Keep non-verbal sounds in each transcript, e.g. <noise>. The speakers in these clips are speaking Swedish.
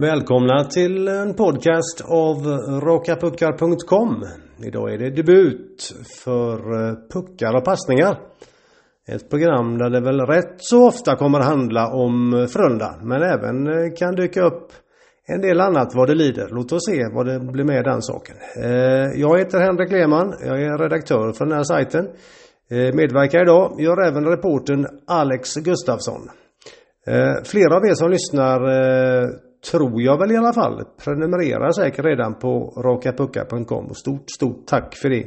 Välkomna till en podcast av rakapuckar.com. Idag är det debut för eh, puckar och passningar. Ett program där det väl rätt så ofta kommer handla om eh, Frölunda men även eh, kan dyka upp en del annat vad det lider. Låt oss se vad det blir med den saken. Jag heter Henrik Lehmann. Jag är redaktör för den här sajten. Medverkar idag gör även reporten Alex Gustafsson. Flera av er som lyssnar tror jag väl i alla fall, Prenumerera säkert redan på rakapuckar.com och stort, stort tack för det.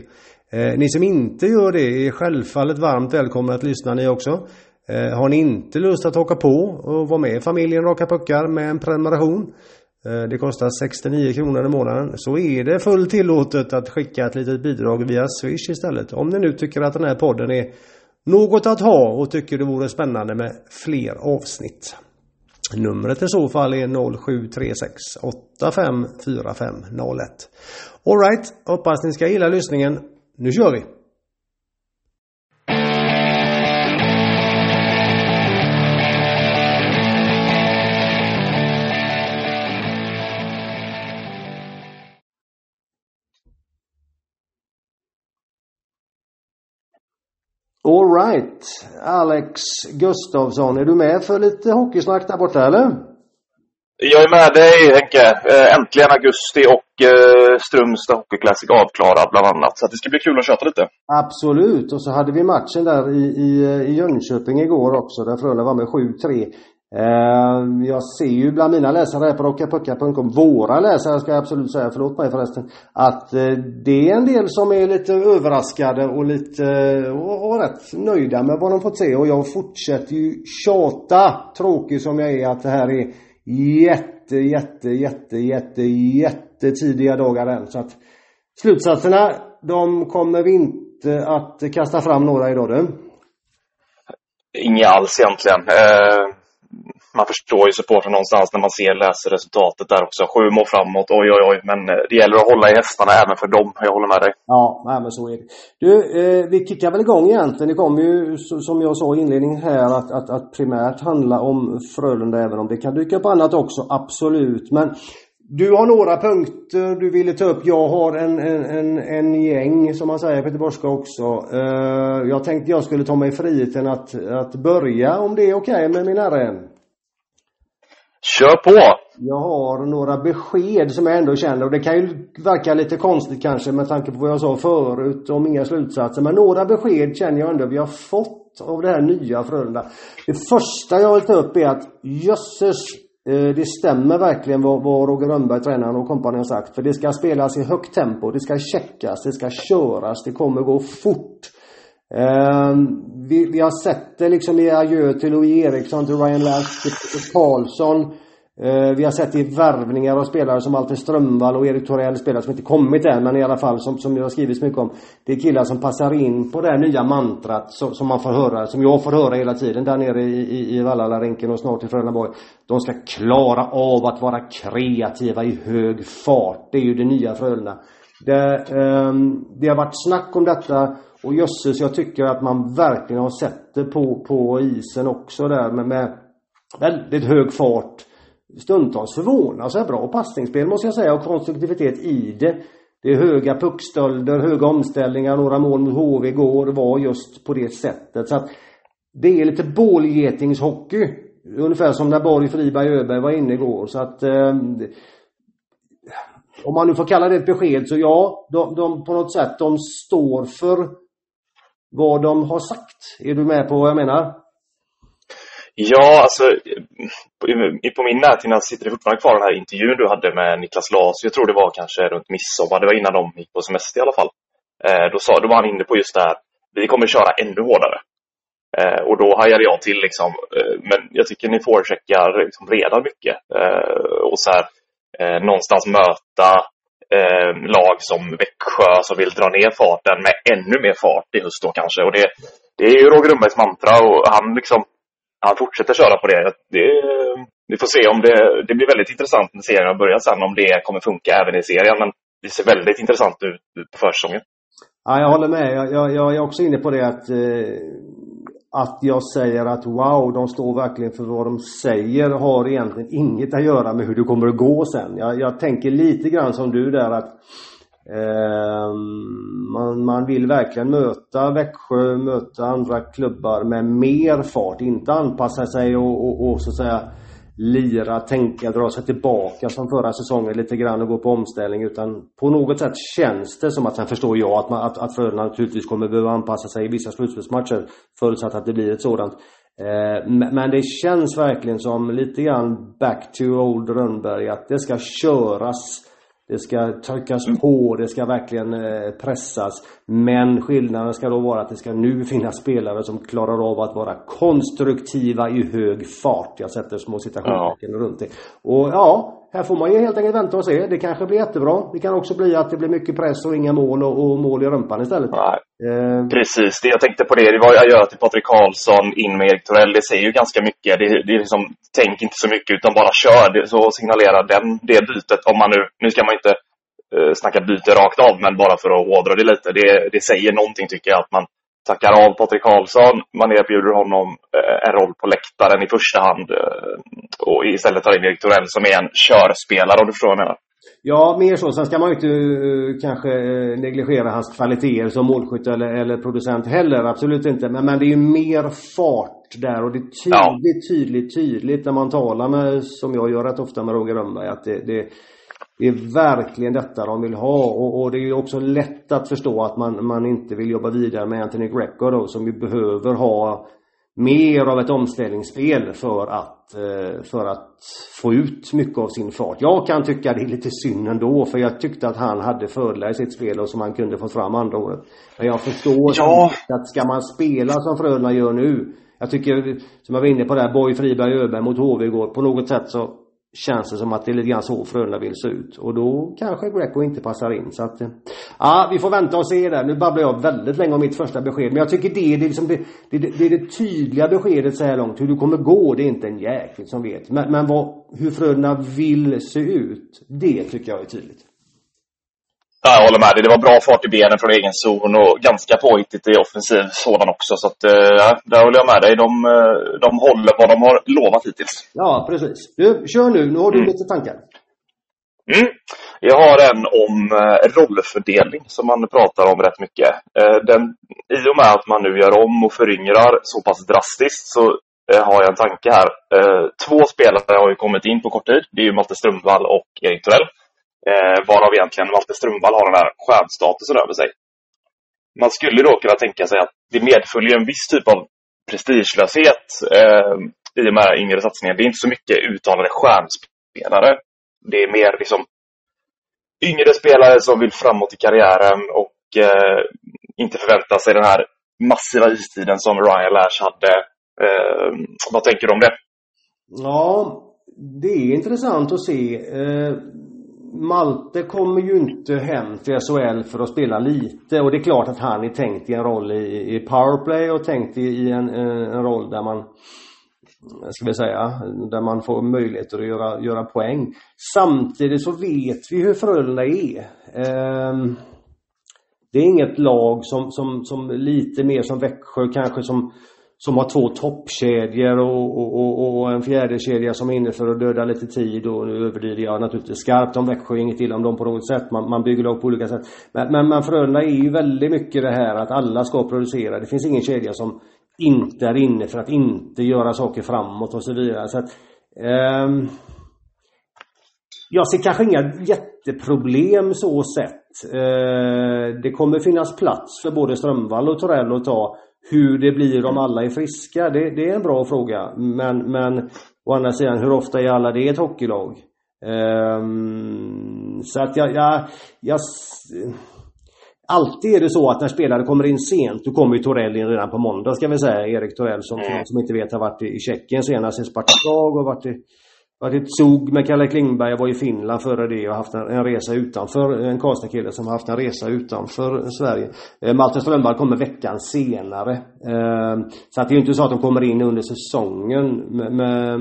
Eh, ni som inte gör det är självfallet varmt välkomna att lyssna ni också. Eh, har ni inte lust att haka på och vara med i familjen Raka Puckar med en prenumeration eh, det kostar 69 kronor i månaden. Så är det fullt tillåtet att skicka ett litet bidrag via Swish istället. Om ni nu tycker att den här podden är något att ha och tycker det vore spännande med fler avsnitt. Numret i så fall är 0736 854501. Alright, hoppas ni ska gilla lyssningen. Nu kör vi! Alright, Alex Gustafsson, är du med för lite hockeysnack där borta eller? Jag är med dig Henke. Eh, äntligen augusti och eh, Strömstad Hockey Classic avklarad bland annat. Så det ska bli kul att köta lite. Absolut. Och så hade vi matchen där i, i, i Jönköping igår också där Frölunda var med 7-3. Ehm, jag ser ju bland mina läsare här på rockapucka.com, våra läsare ska jag absolut säga, förlåt mig förresten, att eh, det är en del som är lite överraskade och lite och, och rätt nöjda med vad de fått se och jag fortsätter ju tjata, tråkig som jag är, att det här är jätte, jätte, jätte, jätte, jätte tidiga dagar än. Så att slutsatserna, de kommer vi inte att kasta fram några idag du. Inga alls egentligen. Eh man förstår ju supporten någonstans när man ser, läser resultatet där också. Sju mål framåt, oj oj oj. Men eh, det gäller att hålla i hästarna även för dem. Jag håller med dig. Ja, nej, men så är det. Du, eh, vi kickar väl igång egentligen. Det kommer ju som jag sa i inledningen här att, att, att primärt handla om Frölunda även om det kan dyka upp annat också, absolut. Men du har några punkter du ville ta upp. Jag har en, en, en, en gäng som man säger på göteborgska också. Uh, jag tänkte jag skulle ta mig friheten att, att börja om det är okej okay med min RN. Kör på! Jag har några besked som jag ändå känner och det kan ju verka lite konstigt kanske med tanke på vad jag sa förut om inga slutsatser. Men några besked känner jag ändå vi har fått av det här nya Frölunda. Det första jag vill ta upp är att jösses eh, det stämmer verkligen vad, vad Roger Rönnberg, tränaren och kompani har sagt. För det ska spelas i högt tempo, det ska checkas, det ska köras, det kommer gå fort. Um, vi, vi, har sett det liksom i adjö till Louis Eriksson, till Ryan Lash, till Karlsson. Uh, vi har sett det i värvningar av spelare som Alfred Strömvall och Erik Torell, spelare som inte kommit än men i alla fall som, som det har skrivits mycket om. Det är killar som passar in på det här nya mantrat som, som man får höra, som jag får höra hela tiden där nere i, i, i Vallalarinken och snart i Frölundaborg. De ska klara av att vara kreativa i hög fart. Det är ju det nya Frölunda. Det, um, det har varit snack om detta och jösses, jag tycker att man verkligen har sett det på, på isen också där med, med väldigt hög fart. Stundtals förvånansvärt bra passningsspel måste jag säga och konstruktivitet i det. Det är höga puckstölder, höga omställningar, några mål mot HV igår var just på det sättet. Så att det är lite bålgetingshockey. Ungefär som när Borg, Friberg, Öberg var inne igår. Så att eh, om man nu får kalla det ett besked så ja, de, de på något sätt de står för vad de har sagt. Är du med på vad jag menar? Ja, alltså på min näthinna sitter det fortfarande kvar den här intervjun du hade med Niklas Las. Jag tror det var kanske runt midsommar, det var innan de gick på semester i alla fall. Eh, då, sa, då var han inne på just det här, vi kommer köra ännu hårdare. Eh, och då hajade jag till liksom, eh, men jag tycker ni forecheckar liksom redan mycket. Eh, och så här, eh, någonstans möta eh, lag som Växjö som vill dra ner farten med ännu mer fart i höst då kanske. Och det, det är ju Roger Rönnbergs mantra och han liksom han fortsätter köra på det. det. Vi får se om det, det blir väldigt intressant när serien har börjat sen om det kommer funka även i serien. Men det ser väldigt intressant ut på försäsongen. Ja, jag håller med. Jag, jag, jag, är också inne på det att eh, att jag säger att wow, de står verkligen för vad de säger har egentligen inget att göra med hur det kommer att gå sen. Jag, jag tänker lite grann som du där att eh, man, man vill verkligen möta Växjö, möta andra klubbar med mer fart, inte anpassa sig och, och, och så att säga lira, tänka, dra sig tillbaka som förra säsongen lite grann och gå på omställning utan på något sätt känns det som att, sen förstår jag att, man, att, att Frölunda naturligtvis kommer behöva anpassa sig i vissa slutspelsmatcher förutsatt att det blir ett sådant. Eh, men det känns verkligen som lite grann back to old Rönnberg att det ska köras det ska tryckas på, det ska verkligen eh, pressas. Men skillnaden ska då vara att det ska nu finnas spelare som klarar av att vara konstruktiva i hög fart. Jag sätter små citationstecken ja. runt det. Och ja, här får man ju helt enkelt vänta och se. Det kanske blir jättebra. Det kan också bli att det blir mycket press och inga mål och, och mål i rumpan istället. Nej. Eh. Precis, det jag tänkte på det, det var att göra till Patrik Karlsson in med Erik Torell. Det säger ju ganska mycket. Det, det är liksom, tänk inte så mycket utan bara kör. Det, så signalerar den, det bytet. Om man nu, nu ska man inte eh, snacka byte rakt av, men bara för att hårdra det lite. Det, det säger någonting tycker jag, att man tackar av Patrik Karlsson. Man erbjuder honom eh, en roll på läktaren i första hand eh, och istället tar in Erik Torell som är en körspelare om du förstår vad jag menar. Ja, mer så. Sen ska man ju inte uh, kanske uh, negligera hans kvaliteter som målskytt eller, eller producent heller. Absolut inte. Men, men det är ju mer fart där och det är tydligt, ja. tydligt, tydligt när man talar med, som jag gör rätt ofta med Roger Rönnberg, att det, det, det är verkligen detta de vill ha och, och det är ju också lätt att förstå att man, man inte vill jobba vidare med Anthony Greco då som ju behöver ha mer av ett omställningsspel för att, eh, för att få ut mycket av sin fart. Jag kan tycka det är lite synd ändå för jag tyckte att han hade fördelar i sitt spel och som han kunde få fram andra året. Men jag förstår ja. att ska man spela som Frölunda gör nu jag tycker, som jag var inne på där, Borg, Friberg, Öberg mot HV igår. På något sätt så känns det som att det är lite grann så Frölunda vill se ut. Och då kanske Greco inte passar in. Så att, eh, ja, vi får vänta och se där. Nu babblar jag väldigt länge om mitt första besked. Men jag tycker det, det, är, liksom det, det, det, är det tydliga beskedet så här långt. Hur det kommer gå, det är inte en jäkel som vet. Men, men vad, hur Frölunda vill se ut, det tycker jag är tydligt. Ja, jag håller med dig. Det var bra fart i benen från egen zon och ganska påhittigt i offensiv sådan också. Så att, eh, ja, där håller jag med dig. De, eh, de håller vad de har lovat hittills. Ja, precis. Du, kör nu. Nu har du mm. lite tankar. Mm. Jag har en om eh, rollfördelning som man pratar om rätt mycket. Den, I och med att man nu gör om och föryngrar så pass drastiskt så har jag en tanke här. Två spelare har ju kommit in på kort tid. Det är ju Malte Strömvall och Erik Torell. Eh, varav egentligen Malte Strömvall har den här stjärnstatusen över sig. Man skulle då kunna tänka sig att det medföljer en viss typ av prestigelöshet eh, i och med yngre satsningen. Det är inte så mycket uttalade stjärnspelare. Det är mer liksom yngre spelare som vill framåt i karriären och eh, inte förväntar sig den här massiva istiden som Ryan Lash hade. Eh, vad tänker du om det? Ja, det är intressant att se. Eh, Malte kommer ju inte hem till SHL för att spela lite och det är klart att han är tänkt i en roll i, i powerplay och tänkt i, i en, eh, en roll där man ska vi säga, där man får möjligheter att göra, göra poäng. Samtidigt så vet vi hur Frölunda är. Ehm, det är inget lag som, som, som lite mer som Växjö kanske som som har två toppkedjor och, och, och, och en fjärde kedja som är inne för att döda lite tid och nu överdriver jag naturligtvis skarpt om Växjö, inget illa om dem på något sätt. Man, man bygger lag på olika sätt. Men, men, men Frölunda är ju väldigt mycket det här att alla ska producera. Det finns ingen kedja som inte är inne för att inte göra saker framåt och så vidare. Så att, um, jag ser kanske inga jätteproblem så sett. Uh, det kommer finnas plats för både Strömvall och Torell att ta hur det blir om alla är friska, det, det är en bra fråga. Men, men å andra sidan, hur ofta är alla det ett hockeylag? Um, så att jag, jag, jag Alltid är det så att när spelare kommer in sent, då kommer ju Torell in redan på måndag ska vi säga. Erik Torell som, mm. som inte vet har varit i Tjeckien senast i Spartak och varit i varit i Zug med Kalle Klingberg, jag var i Finland före det och haft en, en resa utanför, en Karlstad-kille som har haft en resa utanför Sverige. Eh, Malte Strömvall kommer veckan senare. Eh, så att det är ju inte så att de kommer in under säsongen. Men,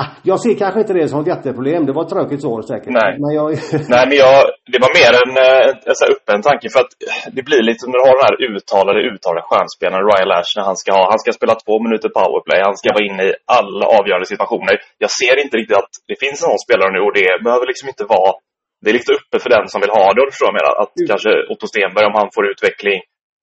ah, jag ser kanske inte det som ett jätteproblem. Det var ett tråkigt år säkert. Nej, men, jag... <laughs> Nej, men jag, det var mer en, en, en så öppen tanke för att det blir lite när du har den här uttalade, uttalade stjärnspelaren Ryan Lash när han ska ha, han ska spela två minuter powerplay, han ska vara inne i alla avgörande situationer. Jag ser inte riktigt att det finns en sån spelare nu och det behöver liksom inte vara det är lite uppe för den som vill ha det, och förstår jag menar. Att mm. kanske Otto Stenberg, om han får utveckling,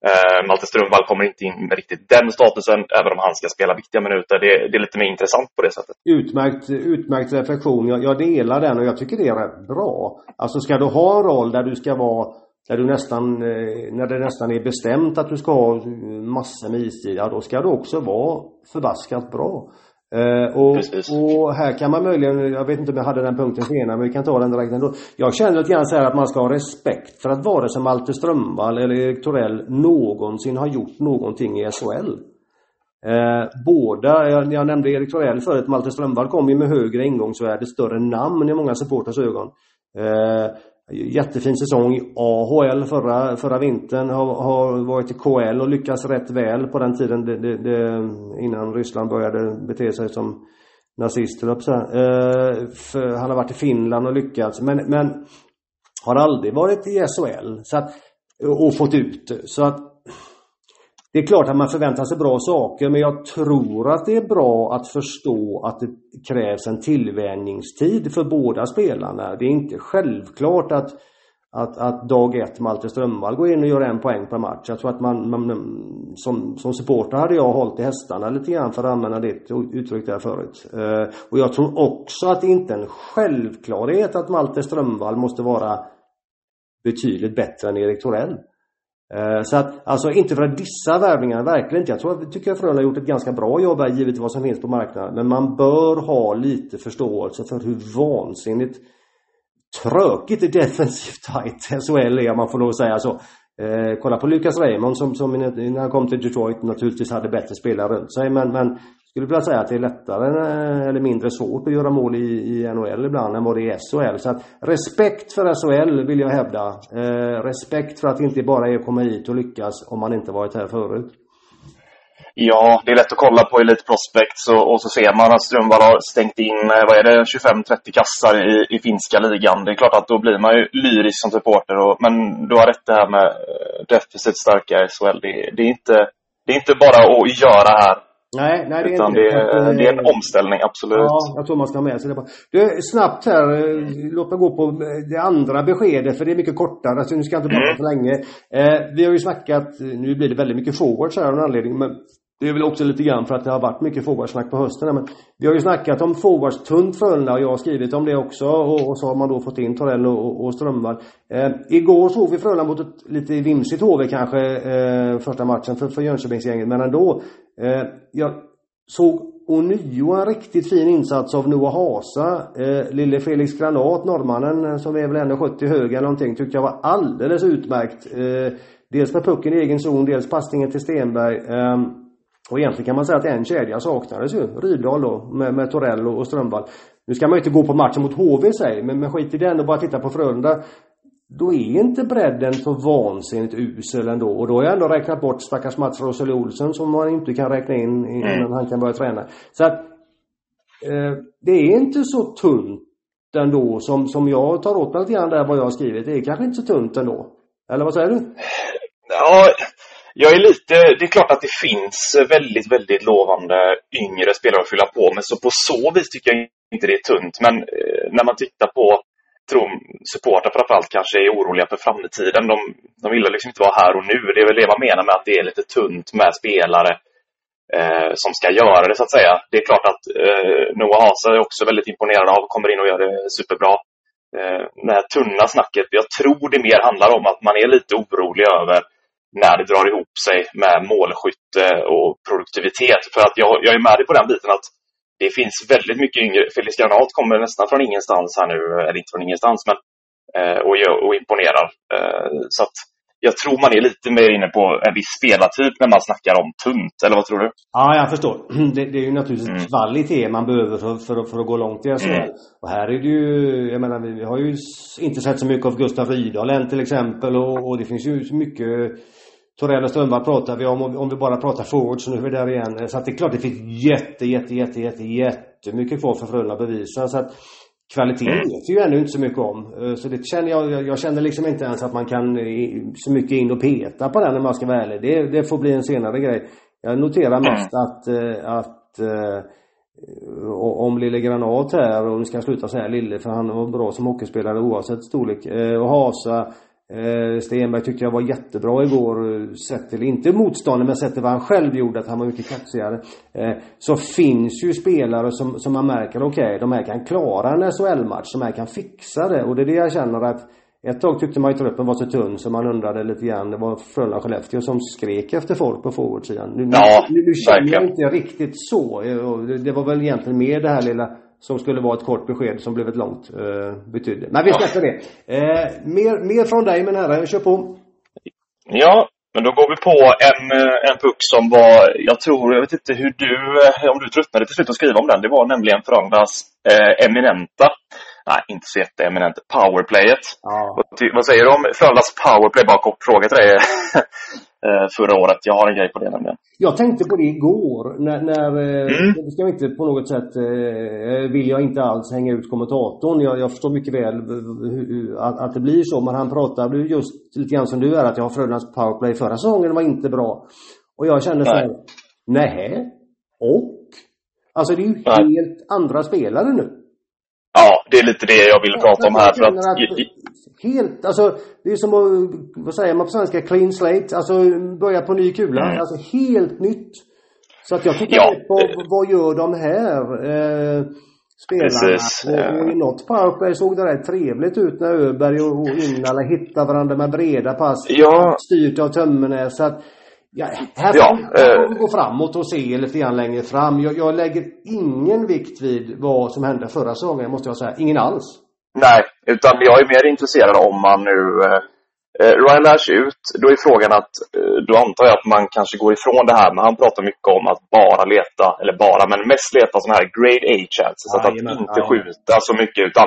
eh, Malte Strömvall kommer inte in med riktigt den statusen, även om han ska spela viktiga minuter. Det, det är lite mer intressant på det sättet. Utmärkt, utmärkt reflektion. Jag, jag delar den och jag tycker det är rätt bra. Alltså ska du ha en roll där du ska vara där du nästan, eh, när det nästan är bestämt att du ska ha massor med istid, ja då ska du också vara förbaskat bra. Eh, och, och, här kan man möjligen, jag vet inte om jag hade den punkten senare, men vi kan ta den direkt ändå. Jag känner lite grann så här att man ska ha respekt för att vare sig Malte Strömvall eller Erik Torell någonsin har gjort någonting i SHL. Eh, båda, jag, jag, nämnde Erik Torell förut, Malte Strömvall kom ju med högre ingångsvärde, större namn i många supporters ögon. Eh, Jättefin säsong i AHL förra, förra vintern. Har, har varit i KL och lyckats rätt väl på den tiden det, det, det, innan Ryssland började bete sig som nazister. Eh, han har varit i Finland och lyckats men, men har aldrig varit i SHL så att, och fått ut Så att det är klart att man förväntar sig bra saker men jag tror att det är bra att förstå att det krävs en tillvänjningstid för båda spelarna. Det är inte självklart att, att, att dag ett Malte Strömvall går in och gör en poäng per match. Jag tror att man, man mm, som, som supporter hade jag hållit i hästarna lite grann för att använda ditt uttryck där förut. Eh, och jag tror också att det inte är en självklarhet att Malte Strömvall måste vara betydligt bättre än Erik Torell. Eh, så att, alltså inte för att dissa värvningarna, verkligen inte. Jag tror, tycker att Frölunda har gjort ett ganska bra jobb här givet vad som finns på marknaden. Men man bör ha lite förståelse för hur vansinnigt tråkigt i defensivt tight <laughs> SHL är om man får lov att säga så. Eh, kolla på Lucas Raymond som, som när han kom till Detroit naturligtvis hade bättre spelare runt sig men, men skulle vilja säga att det är lättare eh, eller mindre svårt att göra mål i, i NHL ibland än vad det är i SHL. Så att respekt för SHL vill jag hävda. Eh, respekt för att det inte bara är att komma hit och lyckas om man inte varit här förut. Ja, det är lätt att kolla på Elite Prospects och, och så ser man att Strömvall har stängt in, eh, vad är det, 25-30 kassar i, i finska ligan. Det är klart att då blir man ju lyrisk som supporter. Och, men du har rätt det här med eh, defensivt starka SHL. Det, det, är inte, det är inte bara att göra här. Nej, nej det är Utan inte det. Är, det är en omställning, absolut. Ja, jag tror man ska ha med sig det. Du, snabbt här. Eh, låt mig gå på eh, det andra beskedet för det är mycket kortare. Alltså, nu ska jag inte prata mm. för länge. Eh, vi har ju snackat, nu blir det väldigt mycket forwards här av en anledning. Men det är väl också lite grann för att det har varit mycket forwardsnack på hösten. Men vi har ju snackat om forwards tunt Frölunda och jag har skrivit om det också. Och, och så har man då fått in Torell och, och Strömvall. Eh, igår såg vi Frölunda mot ett lite vimsigt HV kanske eh, första matchen för, för Jönköpingsgänget. Men ändå. Eh, jag såg ånyo en riktigt fin insats av Noah Hasa. Eh, lille Felix Granat, norrmannen eh, som är väl 1,70 hög eller någonting, tyckte jag var alldeles utmärkt. Eh, dels med pucken i egen zon, dels passningen till Stenberg. Ehm, och egentligen kan man säga att en kedja saknades ju. Rydahl då, med, med Torell och Strömvall. Nu ska man ju inte gå på matchen mot HV sig, men, men skit i den och bara titta på Frölunda. Då är inte bredden så vansinnigt usel ändå. Och då har jag ändå räknat bort stackars Mats Roseli Olsson som man inte kan räkna in innan mm. han kan börja träna. Så att eh, det är inte så tunt ändå som, som jag tar åt mig lite grann där vad jag har skrivit. Det är kanske inte så tunt ändå. Eller vad säger du? Ja, jag är lite, det är klart att det finns väldigt, väldigt lovande yngre spelare att fylla på med. Så på så vis tycker jag inte det är tunt. Men eh, när man tittar på, tror supportrar framförallt kanske är oroliga för framtiden. De, de vill liksom inte vara här och nu. Det är väl det man menar med att det är lite tunt med spelare eh, som ska göra det så att säga. Det är klart att eh, Noah Hasa är också väldigt imponerad av, kommer in och gör det superbra. Eh, det här tunna snacket, jag tror det mer handlar om att man är lite orolig över när det drar ihop sig med målskytte och produktivitet. För att jag, jag är med dig på den biten att det finns väldigt mycket yngre. Felix Granat kommer nästan från ingenstans här nu, eller inte från ingenstans, men eh, och, och imponerar. Eh, så att jag tror man är lite mer inne på en viss spelartyp när man snackar om tunt, eller vad tror du? Ja, jag förstår. <clears throat> Det, det är ju naturligtvis mm. kvalitet man behöver för, för, för att gå långt i SHL. Mm. Och här är det ju, jag menar vi har ju inte sett så mycket av Gustav Rydahl än till exempel och, och det finns ju så mycket Torell och Strömberg pratar vi om, om vi bara pratar forward så nu är vi där igen. Så att det är klart det finns jätte, jätte, jätte, jätte, jättemycket kvar för Frölunda att bevisa. Så att kvaliteten mm. vet vi ju ännu inte så mycket om. Eh, så det känner jag, jag känner liksom inte ens att man kan så mycket in och peta på den om man ska vara ärlig. Det, det får bli en senare grej. Jag noterar mest mm. att, eh, att eh, om Lille Granat här, och nu ska jag sluta säga Lille för han var bra som hockeyspelare oavsett storlek. Och Hasa Eh, Stenberg tyckte jag var jättebra igår, sett till, inte motståndet men sett till vad han själv gjorde, att han var mycket kaxigare. Eh, så finns ju spelare som, som man märker, okej, okay, de här kan klara en SHL-match, de här kan fixa det. Och det är det jag känner att ett tag tyckte man ju truppen var så tunn så man undrade lite grann, det var Frölunda Skellefteå som skrek efter folk på forwardsidan. Nu, ja, nu, nu känner jag inte riktigt så. Det var väl egentligen mer det här lilla som skulle vara ett kort besked som blev ett långt eh, betydde. Men vi släpper det. Eh, mer, mer från dig min herre, kör på. Ja, men då går vi på en, eh, en puck som var, jag tror, jag vet inte hur du, eh, om du tröttnade till slut att skriva om den. Det var nämligen Frölundas eh, eminenta, nej inte så jätteeminent, powerplayet. Ja. Vad, vad säger du om Frölundas powerplay? Bara kort fråga till dig. <laughs> Eh, förra året. Jag har en grej på det nämligen. Jag tänkte på det igår när, när eh, mm. ska inte på något sätt, eh, vill jag inte alls hänga ut kommentatorn. Jag, jag förstår mycket väl att, att det blir så. Men han pratade just lite grann som du är att jag har Frölundas powerplay förra säsongen var inte bra. Och jag kände så här, nej. Och? Alltså det är ju nej. helt andra spelare nu. Ja, det är lite det jag vill prata om här. För att, att helt, alltså det är som att, vad säger man på svenska, clean slate, alltså börja på ny kula. Mm. Alltså helt nytt. Så att jag tittar ja. på vad gör de här eh, spelarna? Precis. Och, och i något powerplay såg det rätt trevligt ut när Öberg och, och Innala hittade varandra med breda pass. Ja. Styrt av Tömmernes. Så att, Ja, här får, ja, vi, äh, gå framåt och se lite grann längre fram. Jag, jag, lägger ingen vikt vid vad som hände förra säsongen, måste jag säga. Ingen alls. Nej, utan jag är mer intresserad om man nu eh, eh, Ryan Lash ut, då är frågan att eh, då antar jag att man kanske går ifrån det här, men han pratar mycket om att bara leta, eller bara, men mest leta sådana här grade A chances. Aj, att, att inte aj. skjuta så mycket, utan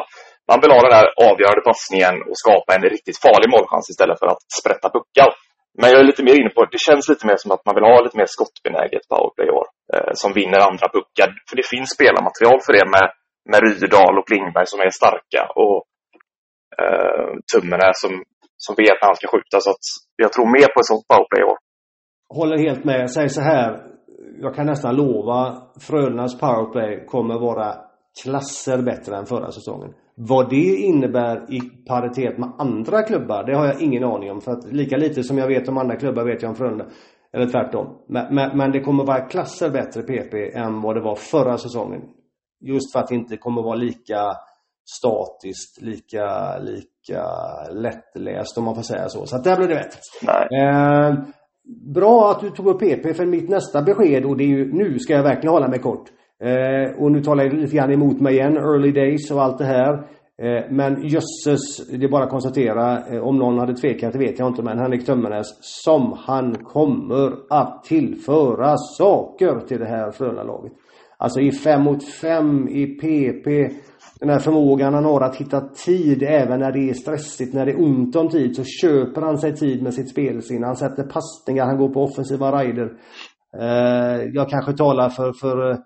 man vill ha den här avgörande passningen och skapa en riktigt farlig målchans istället för att sprätta puckar. Men jag är lite mer inne på, det känns lite mer som att man vill ha lite mer skottbenäget powerplay i år. Eh, som vinner andra puckar. För det finns spelarmaterial för det med med Rydahl och Klingberg som är starka och eh, Tummen är som, som vet när han ska skjuta. Så att jag tror mer på ett sånt powerplay i år. Håller helt med. Säg så här. Jag kan nästan lova Frölundas powerplay kommer vara klasser bättre än förra säsongen. Vad det innebär i paritet med andra klubbar, det har jag ingen aning om. För att lika lite som jag vet om andra klubbar vet jag om Frölunda. Eller tvärtom. Men, men, men det kommer vara klasser bättre PP än vad det var förra säsongen. Just för att det inte kommer vara lika statiskt, lika, lika lättläst om man får säga så. Så att där blev det rätt. Eh, bra att du tog upp PP för mitt nästa besked och det är ju, nu ska jag verkligen hålla mig kort. Eh, och nu talar jag lite grann emot mig igen, early days och allt det här. Eh, men jösses, det är bara att konstatera, eh, om någon hade tvekat, det vet jag inte, men Henrik Tömmernes, som han kommer att tillföra saker till det här Frölunda-laget. Alltså i 5 mot 5, i PP. Den här förmågan han har att hitta tid även när det är stressigt, när det är ont om tid så köper han sig tid med sitt spelsinne. Han sätter passningar, han går på offensiva rider. Eh, jag kanske talar för, för eh,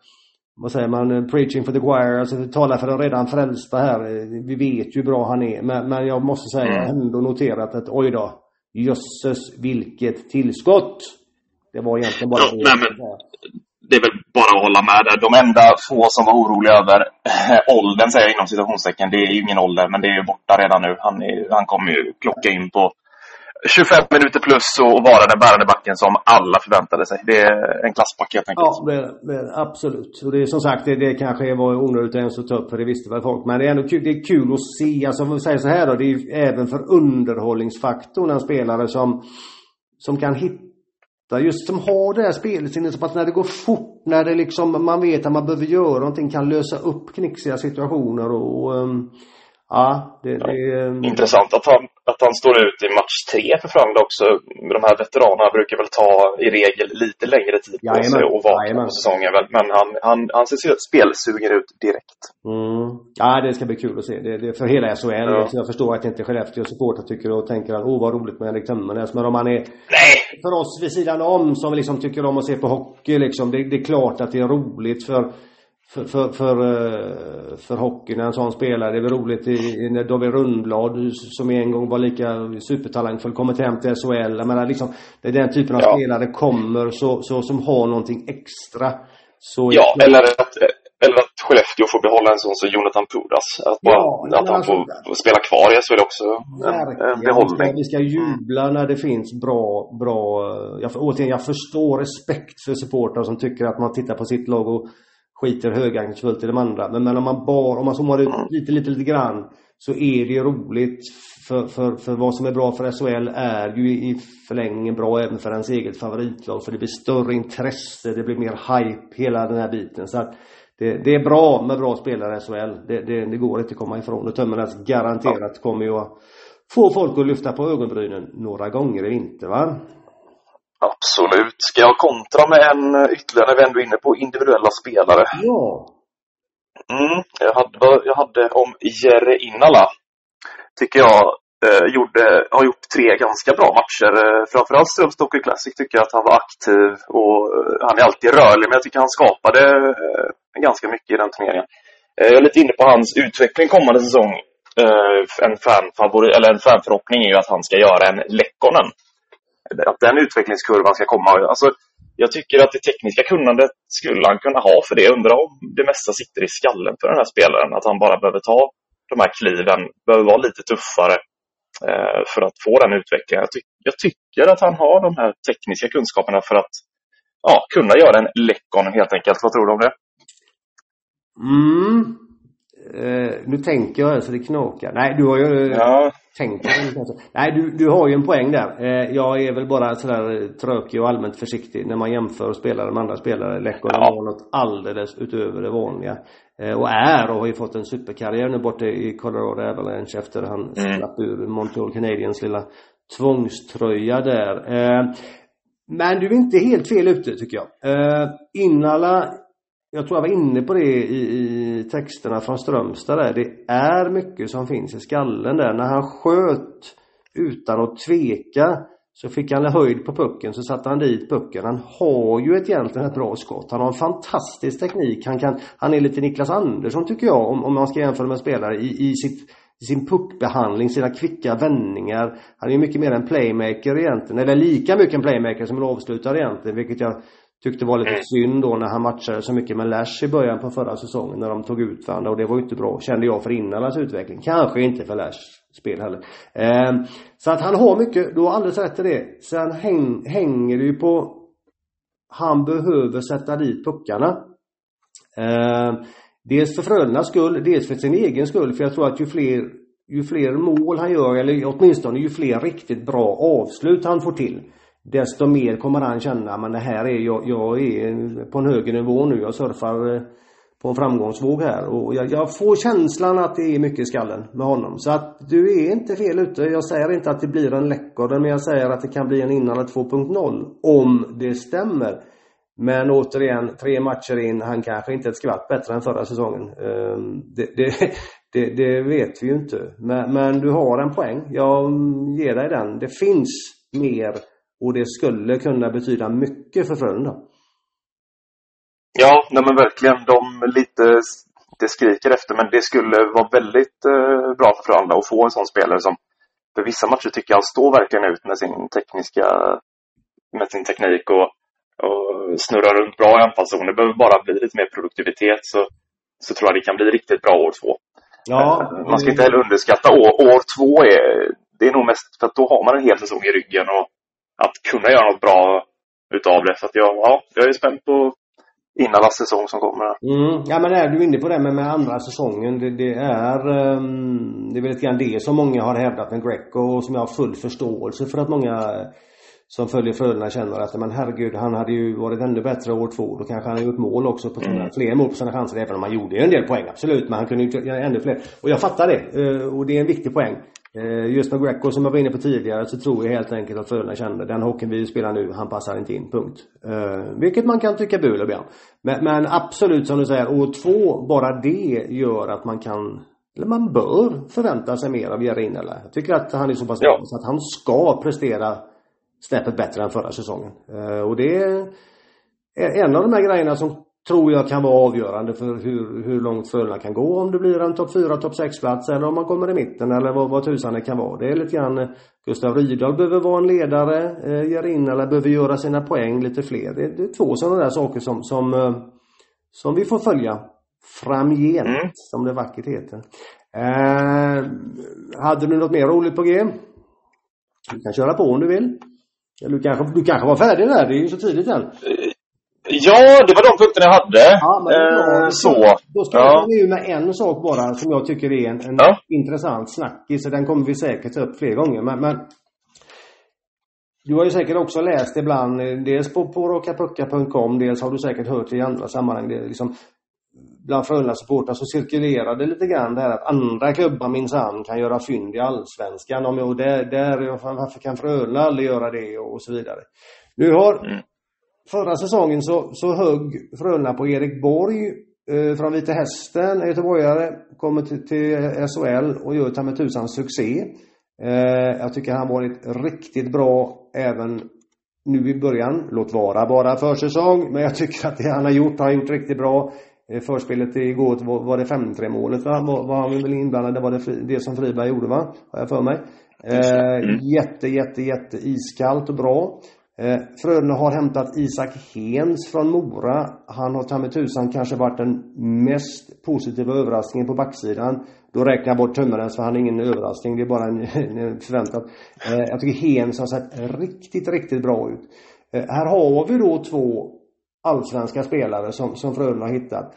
vad säger man, preaching for the choir, alltså talar för den redan frälsta här. Vi vet ju hur bra han är. Men, men jag måste säga, har ändå noterat att oj då, jösses vilket tillskott. Det var egentligen bara det. Nej, men, det är väl bara att hålla med där. De enda få som var oroliga över eh, åldern, säger jag inom citationstecken, det är ju ingen ålder, men det är ju borta redan nu. Han, är, han kommer ju klocka in på 25 minuter plus och vara den bärande backen som alla förväntade sig. Det är en klassback helt enkelt. Ja, det är, det är absolut. Och det är som sagt, det, det kanske var onödigt att ens ta upp för det visste väl folk. Men det är ändå kul, det är kul att se. Alltså om vi säger så här då, det är ju även för underhållningsfaktorn en spelare som som kan hitta Just som har det här spelsinnet som att när det går fort, när det liksom, man vet att man behöver göra någonting, kan lösa upp knixiga situationer och um, Ja, det, det um... Intressant att han, att han står ut i match tre för Frölunda också. De här veteranerna brukar väl ta i regel lite längre tid på Jajamän. sig och vakna Jajamän. på säsongen. Men han, han, han ser spelsugen ut direkt. Mm. Ja, det ska bli kul att se. Det, det för hela SHL. Ja. Så jag förstår att inte Skellefteå supportrar tycker och tänker att åh vad roligt med Henrik Tömmernes. Men om man är Nej! för oss vid sidan om som liksom tycker om att se på hockey liksom. Det, det är klart att det är roligt för för, för, för, eh, för hockey när en sån spelare. Det är väl roligt i, när David Rundblad som en gång var lika supertalangfull kommit hem till SHL. Jag menar liksom, det är den typen av Ja. spelare kommer så, så som har någonting extra. Så Ja, eller att, eller att Skellefteå får behålla en sån som Jonathan Pudas. Att, bara, Ja, att han får, får spela kvar i SHL också. En, en Verkligen. behållning. Vi ska, vi ska jubla när det finns bra, bra... Jag, återigen, jag förstår respekt för supportrar som tycker att man tittar på sitt lag och skiter högaktningsfullt i de andra. Men, men om man bara, om man zoomar ut lite, lite, lite grann så är det roligt för, för, för vad som är bra för SHL är ju i förlängningen bra även för ens eget favoritlag för det blir större intresse, det blir mer hype, hela den här biten. Så att det, det är bra med bra spelare i SHL. Det, det, det går inte att komma ifrån. Och Tömmernes garanterat kommer ju att få folk att lyfta på ögonbrynen några gånger i vinter va? Absolut. Ska jag kontra med en eh, ytterligare när vi ändå är inne på individuella spelare? Ja. Mm, jag, hade, jag hade om Jere Innala. Tycker jag eh, gjorde, har gjort tre ganska bra matcher. Eh, framförallt Strömstad Hockey Classic tycker jag att han var aktiv och eh, han är alltid rörlig. Men jag tycker han skapade eh, ganska mycket i den turneringen. Eh, jag är lite inne på hans utveckling kommande säsong. Eh, en, fanfavorit, eller en fanförhoppning är ju att han ska göra en Lekkonen. Att den utvecklingskurvan ska komma. Alltså, jag tycker att det tekniska kunnandet skulle han kunna ha för det. Undrar om det mesta sitter i skallen för den här spelaren. Att han bara behöver ta de här kliven, behöver vara lite tuffare eh, för att få den utvecklingen. Jag, ty- jag tycker att han har de här tekniska kunskaperna för att ja, kunna göra en Lekkonen helt enkelt. Vad tror du om det? Mm. Eh, nu tänker jag så det knakar. Nej, du har ju... Ja, Tänker ens. Nej, du, du har ju en poäng där. Eh, jag är väl bara sådär trökig och allmänt försiktig när man jämför spelare med andra spelare. Lekkonen Ja. har något alldeles utöver det vanliga. Eh, och är och har ju fått en superkarriär nu borta i Colorado Avalanche efter han Mm. slapp ur Montreal Canadiens lilla tvångströja där. Eh, men du är inte helt fel ute tycker jag. Eh, Innala jag tror jag var inne på det i, i texterna från Strömstad där. Det är mycket som finns i skallen där. När han sköt utan att tveka så fick han höjd på pucken så satte han dit pucken. Han har ju ett, egentligen ett bra skott. Han har en fantastisk teknik. Han, kan, han är lite Niklas Andersson tycker jag om, om man ska jämföra med spelare i, i sitt i sin puckbehandling, sina kvicka vändningar. Han är ju mycket mer en playmaker egentligen. Eller lika mycket en playmaker som en avslutare egentligen. Vilket jag tyckte var lite Mm. synd då när han matchade så mycket med Lash i början på förra säsongen när de tog ut varandra och det var ju inte bra kände jag för Innalas utveckling. Kanske inte för Lash spel heller. Eh, så att han har mycket, du har alldeles rätt i det. Sen häng, hänger det ju på han behöver sätta dit puckarna. Eh, dels för Frölundas skull, dels för sin egen skull. För jag tror att ju fler, ju fler mål han gör, eller åtminstone ju fler riktigt bra avslut han får till. Desto mer kommer han känna, men det här är jag, jag är på en högre nivå nu. Jag surfar eh, på en framgångsvåg här och jag, jag får känslan att det är mycket i skallen med honom. Så att du är inte fel ute. Jag säger inte att det blir en läckare men jag säger att det kan bli en innan 2.0 om det stämmer. Men återigen, tre matcher in, han kanske inte är ett skvatt bättre än förra säsongen. Ehm, det, det, <laughs> det, det vet vi ju inte. Men, men du har en poäng. Jag ger dig den. Det finns mer och det skulle kunna betyda mycket för Frölunda. Ja, nej men verkligen. De lite, det skriker efter, men det skulle vara väldigt eh, bra för Frölunda att få en sån spelare som för vissa matcher tycker jag han står verkligen ut med sin tekniska, med sin teknik och, och snurrar runt bra i anfallszon. Det behöver bara bli lite mer produktivitet så, så tror jag det kan bli riktigt bra år två. Ja, Eh, Man ska inte heller underskatta år, år två. Är, det är nog mest för att då har man en hel säsong i ryggen och att kunna göra något bra utav det. Så att jag, ja, jag är spänd på Innalas säsong som kommer. Mm, ja men är du inne på det med, med andra säsongen. Det, det är um, det är väl lite grann det som många har hävdat med Greco och som jag har full förståelse för att många som följer Frölunda känner att men herregud, han hade ju varit ännu bättre år två. Då kanske han hade gjort mål också på sina, mm. fler mål på sina chanser. Även om han gjorde en del poäng, absolut. Men han kunde ju göra ännu fler. Och jag fattar det. Eh, och det är en viktig poäng. Eh, just med Greco som jag var inne på tidigare så tror jag helt enkelt att Frölunda kände den hockeyn vi spelar nu, han passar inte in, punkt. Eh, vilket man kan tycka bul ibland. Men, men absolut som du säger, år två, bara det gör att man kan eller man bör förvänta sig mer av Jerinela. Jag tycker att han är så pass ja. så att han ska prestera snäppet bättre än förra säsongen. Eh, och det är en av de här grejerna som tror jag kan vara avgörande för hur, hur långt Frölunda kan gå. Om det blir en topp 4, topp 6 plats eller om man kommer i mitten eller vad, vad tusan det kan vara. Det är lite grann eh, Gustav Rydahl behöver vara en ledare, eh, eller behöver göra sina poäng lite fler. Det, det är två sådana där saker som, som, eh, som vi får följa framgent, mm. som det vackert heter. Eh, hade du något mer roligt på G? Du kan köra på om du vill. Eller du kanske, du kanske var färdig där, det är ju så tidigt än. Ja, det var de punkterna jag hade. Ja, eh, så. Då ska ja. jag med en sak bara som jag tycker är en, en ja. intressant snackis. Den kommer vi säkert ta upp fler gånger. Men, men, du har ju säkert också läst ibland, eh, dels på, på rockapucka.com, dels har du säkert hört i andra sammanhang. Det liksom, bland Frölunda-supportrar så det lite grann det här att andra klubbar minsann kan göra fynd i Allsvenskan. Om jag, där, där, varför kan Frölunda aldrig göra det och så vidare. Nu har mm. Förra säsongen så, så högg Frölunda på Erik Borg eh, från Vita Hästen, göteborgare, kommer till, till SHL och gör ta med tusan succé. Eh, jag tycker han varit riktigt bra även nu i början. Låt vara bara försäsong, men jag tycker att det han har gjort har han gjort riktigt bra. Eh, förspelet igår var, var det 5-3 målet va? Var, var han väl inblandad? Det var det, det som Friberg gjorde va? Har jag för mig. Eh, jätte, jätte, jätte iskallt och bra. Eh, Frölunda har hämtat Isak Hens från Mora. Han har ta med tusan kanske varit den mest positiva överraskningen på backsidan. Då räknar jag bort Tömmerens för han är ingen överraskning, det är bara en, <laughs> en förväntat. Eh, jag tycker Hens har sett riktigt, riktigt bra ut. Eh, här har vi då två allsvenska spelare som, som Frölunda har hittat.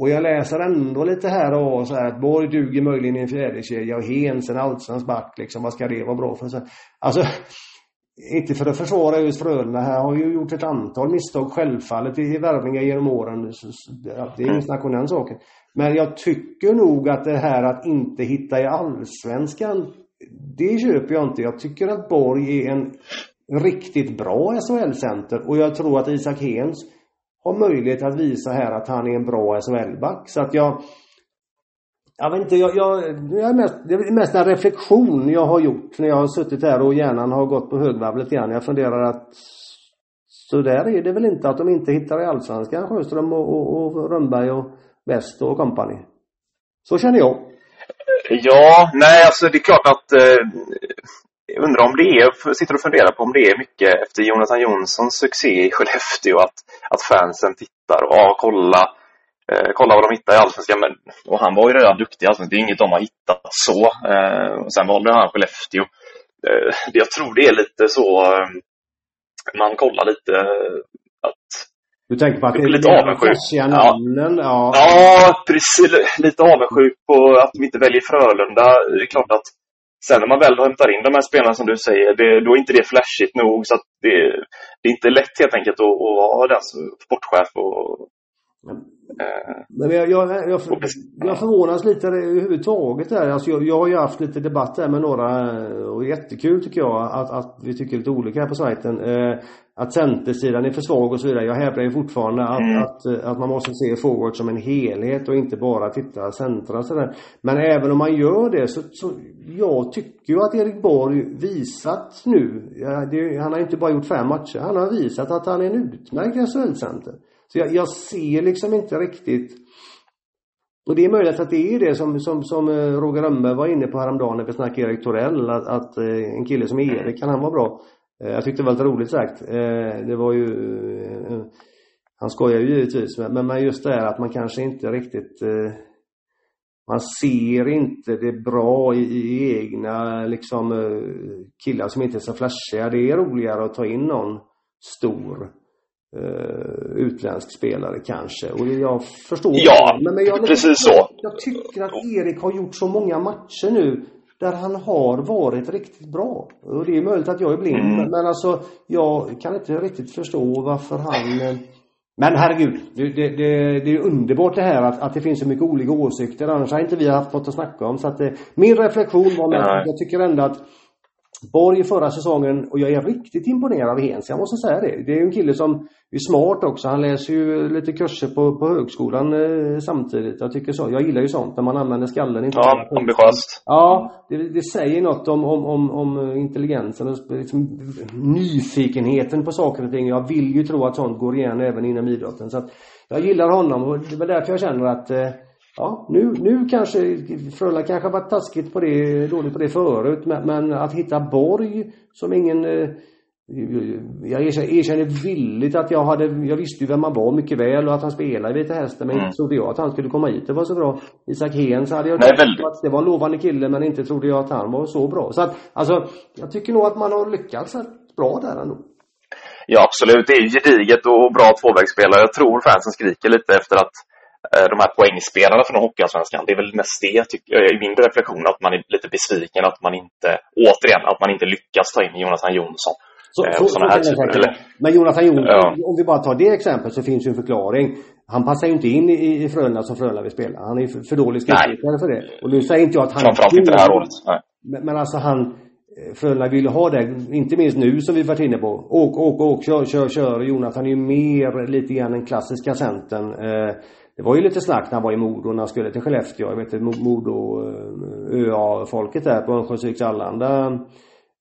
Och jag läser ändå lite här och så här att Borg duger möjligen i en fjärdekedja och Hens en allsvensk back liksom. Vad ska det vara bra för? Alltså inte för att försvara just Frölunda här har ju gjort ett antal misstag självfallet i värvningar genom åren. Det är inget snack om den saken. Men jag tycker nog att det här att inte hitta i Allsvenskan, det köper jag inte. Jag tycker att Borg är en riktigt bra SHL-center och jag tror att Isak Hens har möjlighet att visa här att han är en bra SHL-back. Så att jag jag vet inte, jag, jag, jag är mest, det är mest en reflektion jag har gjort när jag har suttit här och hjärnan har gått på högvarv lite grann. Jag funderar att så där är det väl inte att de inte hittar i Allsvenskan, Sjöström och, och, och Rönnberg och West och kompani. Så känner jag. Ja, nej alltså det är klart att eh, jag undrar om det är, sitter och funderar på om det är mycket efter Jonathan Jonssons succé i Skellefteå att, att fansen tittar och ah, kolla Eh, kolla vad de hittar i Allsvenskan. Men, och han var ju redan duktig i Allsvenskan. Det är inget de har hittat så. Eh, och sen valde han Skellefteå. Eh, jag tror det är lite så eh, man kollar lite att du tänker på att det är lite avundsjuk. namnen? Ja. ja, precis. Lite avundsjuk på att de inte väljer Frölunda. Det är klart att sen när man väl hämtar in de här spelarna som du säger, det, då är inte det flashigt nog. Så att det, det är inte lätt helt enkelt att, att vara den sportchef och men jag, jag, jag, jag förvånas lite överhuvudtaget där. Alltså jag, jag har ju haft lite debatt där med några och jättekul tycker jag att, att vi tycker lite olika här på sajten. Eh, att centersidan är för svag och så vidare. Jag hävdar ju fortfarande att, mm. att, att, man måste se forward som en helhet och inte bara titta centra sådär. Men även om man gör det så, så jag tycker ju att Erik Borg visat nu, det, han har inte bara gjort fem matcher, han har visat att han är en utmärkt SHL-center. Så jag, jag, ser liksom inte riktigt och det är möjligt att det är det som, som, som eh, Roger Rönnberg var inne på häromdagen när vi snackade Erik Torell att, att eh, en kille som Erik kan han vara bra. Eh, jag tyckte det var lite roligt sagt. Det var ju Han skojar ju givetvis men, men just det här att man kanske inte riktigt man ser inte det bra i, i egna liksom killar som inte är så flashiga. Det är roligare att ta in någon stor uh, utländsk spelare kanske. Och jag förstår Ja, men, men jag, precis så. Jag tycker att Erik har gjort så många matcher nu där han har varit riktigt bra. Och det är möjligt att jag är blind mm. men alltså jag kan inte riktigt förstå varför han eh, men herregud, det, det, det, det är underbart det här att, att det finns så mycket olika åsikter. Annars har inte vi haft något att snacka om. Så att, eh, min reflektion var med att jag tycker ändå att Borg förra säsongen och jag är riktigt imponerad av Hens. Jag måste säga det. Det är en kille som är smart också. Han läser ju lite kurser på, på högskolan eh, samtidigt. Jag tycker så. Jag gillar ju sånt när man använder skallen. Inte ja, ambitiöst. Ja, det, det, säger något om, om, om, om intelligensen och liksom, nyfikenheten på saker och ting. Jag vill ju tro att sånt går igen även inom idrotten. Så att jag gillar honom och det är väl därför jag känner att eh, Ja, nu, nu kanske Frölunda kanske varit taskigt på det, dåligt på det förut men, men att hitta Borg som ingen eh, jag erkänner villigt att jag hade, jag visste ju vem han var mycket väl och att han spelade i Vita Hästen men mm. inte trodde jag att han skulle komma hit. Det var så bra. Isak Hens hade jag Nej, väldigt. att det var en lovande kille men inte trodde jag att han var så bra. Så att, alltså, jag tycker nog att man har lyckats bra där ändå. Ja absolut, det är gediget och bra tvåvägsspelare. Jag tror fansen skriker lite efter att de här poängspelarna från Hockeyallsvenskan. Det är väl mest det, tycker jag, i min reflektion, att man är lite besviken att man inte, återigen, att man inte lyckas ta in Jonathan Jonsson. Så, eh, så, så här typer. Men Jonathan Jonsson, ja. om vi bara tar det exemplet så finns ju en förklaring. Han passar ju inte in i, i Frölunda som Frölunda vill spela. Han är för, för dålig skridskoåkare för det. Och nu säger inte jag att han Framförallt inte det här året. Men, men alltså han eh, Frölunda vill ha det, inte minst nu som vi varit inne på. Åk, åk, åk, kör, kör, kör. Jonathan är ju mer lite grann den klassiska centern. Eh, det var ju lite snack när han var i Modo när han skulle till Skellefteå. Jag vet inte, Modo eh, ÖA-folket där på Örnsköldsviks Allanda.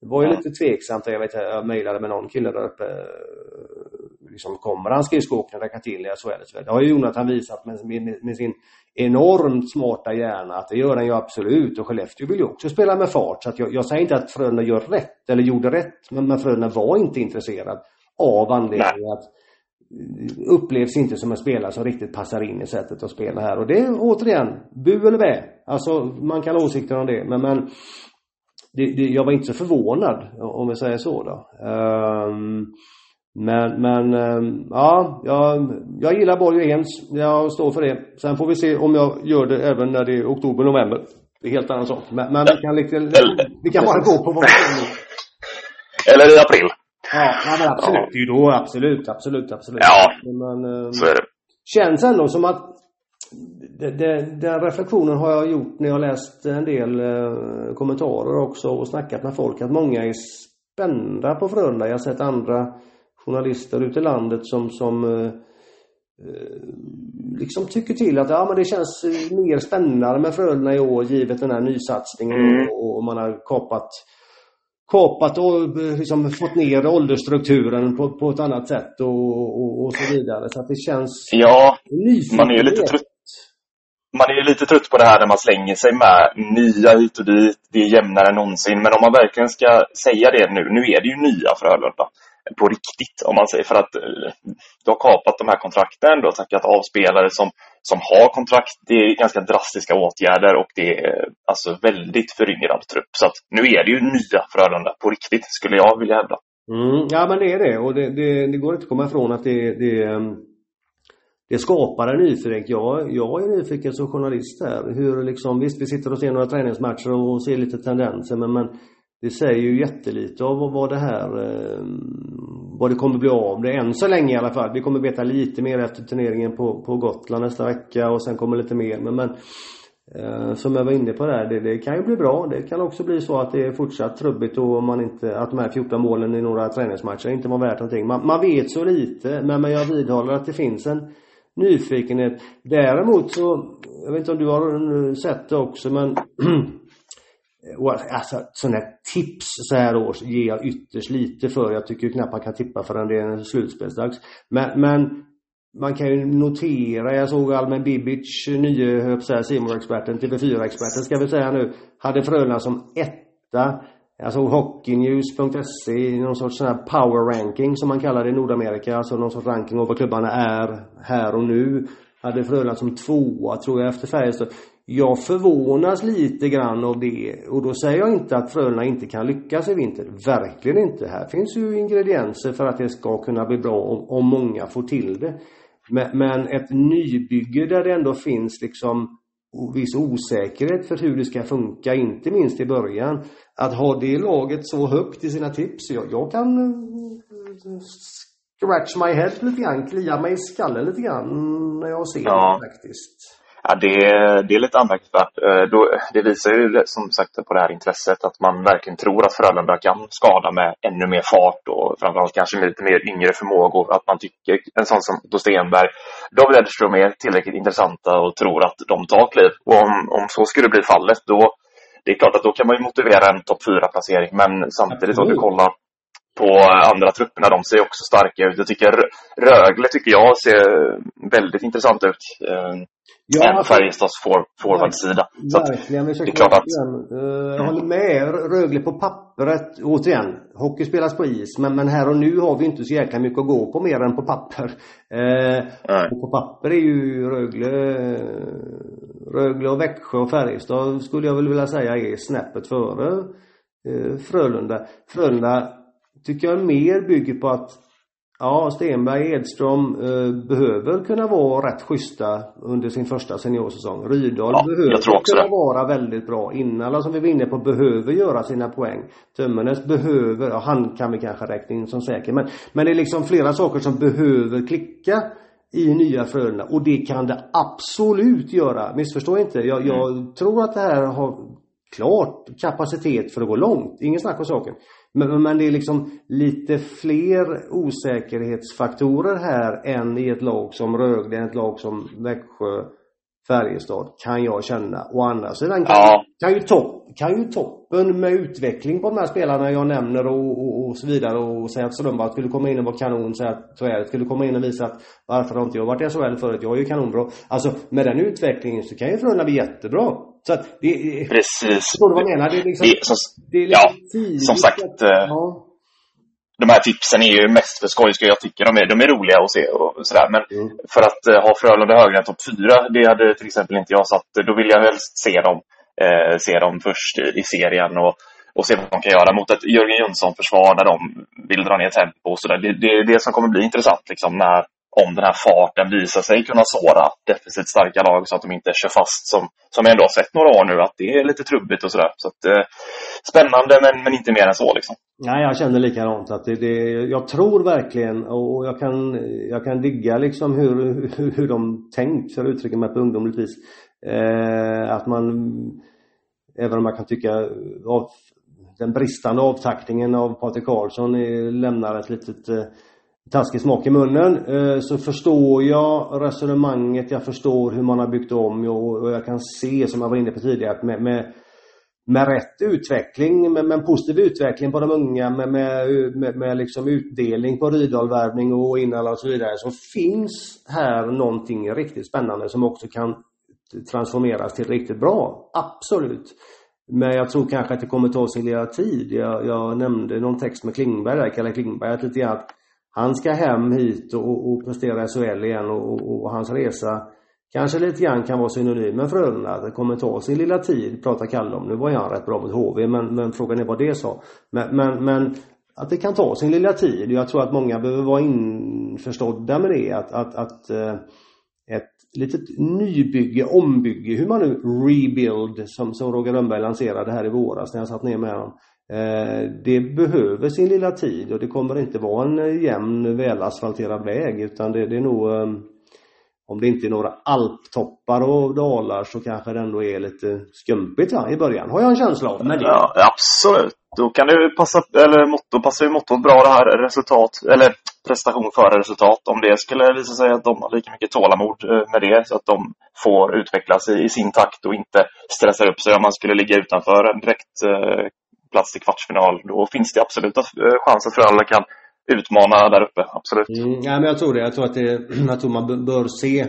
Det var ju lite tveksamt. Jag vet jag mejlade med någon kille där uppe. Eh, liksom, kommer han skridskoåkning räcka till i SHL? Det har ju Jonathan visat med, med, med, sin enormt smarta hjärna att det gör han ju absolut. Och Skellefteå vill ju också spela med fart. Så jag, jag säger inte att Frölunda gör rätt eller gjorde rätt. Men, men Frölunda var inte intresserad av anledningen att upplevs inte som en spelare som riktigt passar in i sättet att spela här. Och det är återigen, bu eller bä. Alltså man kan ha åsikter om det men, men det, det, jag var inte så förvånad om vi säger så då. Um, men, men um, ja, jag, jag gillar Borg och Ens. Jag står för det. Sen får vi se om jag gör det även när det är oktober, november. Det är helt annan sak. Men, men vi kan lite, vi kan bara gå på vad vi Eller i april. Ja, men absolut. Ja. Jo, absolut, absolut, absolut. Ja, men, um, så är det. Känns ändå som att det, det, den reflektionen har jag gjort när jag läst en del eh, kommentarer också och snackat med folk att många är spända på Frölunda. Jag har sett andra journalister ute i landet som, som eh, eh liksom tycker till att ja, men det känns mer spännande med Frölunda i år givet den här nysatsningen mm. och, och man har kapat kapat och liksom fått ner åldersstrukturen på, på ett annat sätt och, och, och så vidare. Så att det känns Ja, man är ju lite trött. Man är ju lite trött på det här när man slänger sig med nya hit och dit. Det är jämnare än någonsin. Men om man verkligen ska säga det nu, nu är det ju nya Frölunda på riktigt om man säger. För att eh, du har kapat de här kontrakten, du har tackat av spelare som, som har kontrakt. Det är ganska drastiska åtgärder och det är eh, alltså väldigt föryngrad trupp. Så att nu är det ju nya Frölunda på riktigt, skulle jag vilja hävda. Mm, ja men det är det och det, det, det går inte att komma ifrån att det, det, ehm, det skapar en nyfikenhet. Jag, jag är nyfiken som journalist här. Hur liksom, visst vi sitter och ser några träningsmatcher och ser lite tendenser men, men det säger ju jättelite av vad det här eh, vad det kommer bli av det än så länge i alla fall. Vi kommer veta lite mer efter turneringen på, på Gotland nästa vecka och sen kommer lite mer men, men eh, som jag var inne på där, det, det, kan ju bli bra. Det kan också bli så att det är fortsatt trubbigt och man inte, att de här 14 målen i några träningsmatcher inte var värt någonting. Man, man vet så lite men, men jag vidhåller att det finns en nyfikenhet. Däremot så, jag vet inte om du har sett det också men <clears throat> Eh, alltså sådana här tips så här års ger jag ytterst lite för. Jag tycker knappt man kan tippa förrän det är slutspelsdags. Men, men man kan ju notera, jag såg Almen Bibic, nye Simor-experten, TV4-experten ska vi säga nu, hade Frölunda som etta. Jag såg Hockeynews.se, någon sorts sån här power ranking som man kallar det i Nordamerika, alltså någon sorts ranking av vad klubbarna är här och nu. Hade Frölunda som tvåa tror jag efter Färjestad. Jag förvånas lite grann av det och då säger jag inte att Frölunda inte kan lyckas i vinter. Verkligen inte. Här finns ju ingredienser för att det ska kunna bli bra om, om många får till det. Men, men ett nybygge där det ändå finns liksom viss osäkerhet för hur det ska funka, inte minst i början. Att ha det laget så högt i sina tips, jag, jag kan eh, scratch my head lite grann, klia mig i skallen lite grann när jag ser ja. det faktiskt. Ja, det, det är lite anmärkningsvärt. Eh, det visar ju som sagt på det här intresset att man verkligen tror att Frölunda kan skada med ännu mer fart och framförallt kanske med lite mer yngre förmågor. Att man tycker en sån som Då Stenberg, David Edström är tillräckligt intressanta och tror att de tar kliv. Och om, om så skulle bli fallet då det är klart att då kan man ju motivera en topp 4-placering men samtidigt om du kollar på andra trupperna, de ser också starka ut. Jag tycker Rögle tycker jag ser väldigt intressant ut. Eh, ja, än alltså, Färjestads for, forwardsida. Verkligen, det är klart att... Jag håller med. Rögle på pappret, återigen, hockey spelas på is, men, men här och nu har vi inte så jäkla mycket att gå på mer än på papper. Uh, och på papper är ju Rögle, Rögle och Växjö och Färjestad skulle jag väl vilja säga är snäppet före uh, Frölunda. Frölunda tycker jag mer bygger på att Ja, Stenberg, Edström eh, behöver kunna vara rätt schyssta under sin första seniorsäsong. Rydahl ja, behöver kunna det. vara väldigt bra. Innala som vi var inne på behöver göra sina poäng. Tömmernes behöver, ja han kan vi kanske räkna in som säker. Men, men det är liksom flera saker som behöver klicka i nya Frölunda. Och det kan det absolut göra. Missförstå inte. Jag, jag mm. tror att det här har klart kapacitet för att gå långt. Ingen snack om saken. Men, men det är liksom lite fler osäkerhetsfaktorer här än i ett lag som Rögle, ett lag som Växjö, Färjestad kan jag känna. Å andra sidan kan, ja. kan, ju topp, kan ju toppen med utveckling på de här spelarna jag nämner och, och, och så vidare och säga att Strömberg skulle komma in och vara kanon, säga att Tväret skulle komma in och visa att varför har inte jag varit i SHL förut? Jag är ju kanonbra. Alltså med den utvecklingen så kan ju Frölunda bli jättebra. Så att det Precis. Förstår du vad jag menar? Det är liksom, det, som, det är ja, som sagt. Att, eh, ja de här tipsen är ju mest för skojs. Jag tycker de är, de är roliga att se och sådär. Men mm. för att uh, ha Frölunda högre än topp 4, det hade till exempel inte jag satt. Då vill jag helst se dem, uh, se dem först i, i, serien och, och se vad de kan göra mot ett Jörgen Jönsson-försvar när de vill dra ner tempo och sådär. Det, det är det som kommer bli intressant liksom när om den här farten visar sig kunna såra defensivt starka lag så att de inte kör fast som, som jag ändå har sett några år nu, att det är lite trubbigt och sådär. Så att, eh, spännande men, men inte mer än så liksom. Nej, jag känner likadant. Att det, det, jag tror verkligen och jag kan, jag kan digga liksom hur, hur, hur de tänkt, för att uttrycka mig på ungdomligt vis. Eh, att man, även om man kan tycka av den bristande avtaktningen av Patrik Karlsson eh, lämnar ett litet eh, taskig smak i munnen eh, så förstår jag resonemanget, jag förstår hur man har byggt om och jag kan se som jag var inne på tidigare att med, med, med rätt utveckling, med, med en positiv utveckling på de unga, med, med, med, med liksom utdelning på Rydalvärvning och inalla och så vidare så finns här någonting riktigt spännande som också kan transformeras till riktigt bra. Absolut. Men jag tror kanske att det kommer ta sin lilla tid. Jag, jag nämnde någon text med Klingberg där, Kalle Klingberg, att lite grann han ska hem hit och, och prestera i SHL igen och, och, och, hans resa kanske lite grann kan vara synonym med Frölunda. Att det kommer ta sin lilla tid, pratar Kalle om. Nu var han rätt bra mot HV men, men frågan är vad det sa. Men, men, men att det kan ta sin lilla tid. Jag tror att många behöver vara införstådda med det. Att, att, att eh, ett litet nybygge, ombygge, hur man nu rebuild som, som Roger Rönnberg lanserade här i våras när jag satt ner med honom. Eh, det behöver sin lilla tid och det kommer inte vara en jämn välasfalterad väg utan det, det är nog ehm, om det inte är några alptoppar och dalar så kanske det ändå är lite skumpigt va, i början, har jag en känsla av. Det... Ja, absolut. Då kan det passa, eller motto, passar ju mottot bra det här resultat, eller prestation före resultat. Om det skulle visa sig att de har lika mycket tålamod eh, med det så att de får utvecklas i, i sin takt och inte stressar upp sig om man skulle ligga utanför en direkt eh, plats till kvartsfinal, då finns det absolut eh, chans att Frölunda kan utmana där uppe. Absolut. Mm, ja, men jag tror det. Jag tror att det, <clears throat> jag tror man bör se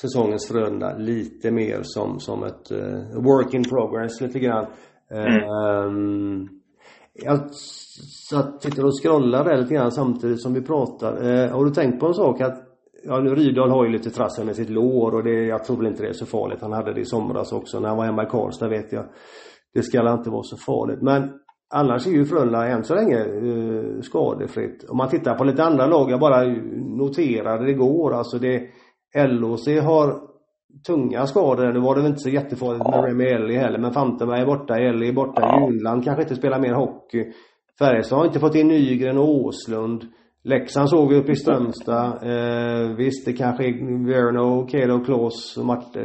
säsongens Frölunda lite mer som, som ett uh, work in progress lite grann. Mm. Um, jag satt, sitter och scrollar lite grann samtidigt som vi pratar. Uh, har du tänkt på en sak att Ja nu Rydahl har ju lite trassel med sitt lår och det, jag tror väl inte det är så farligt. Han hade det i somras också när han var hemma i Karlstad vet jag det ska inte vara så farligt. Men annars är ju Frölunda än så länge eh, skadefritt. Om man tittar på lite andra lag, jag bara noterade det igår, alltså det LOC har tunga skador. Nu var det väl inte så jättefarligt med Remy Ellie heller, men Fantenberg är borta, Ellie är borta, ja. Junland kanske inte spelar mer hockey. Färjestad har inte fått in Nygren och Åslund. Leksand såg vi uppe i Strömstad. Eh, visst, det kanske är Verno, Kelo, Klås och Mart, eh,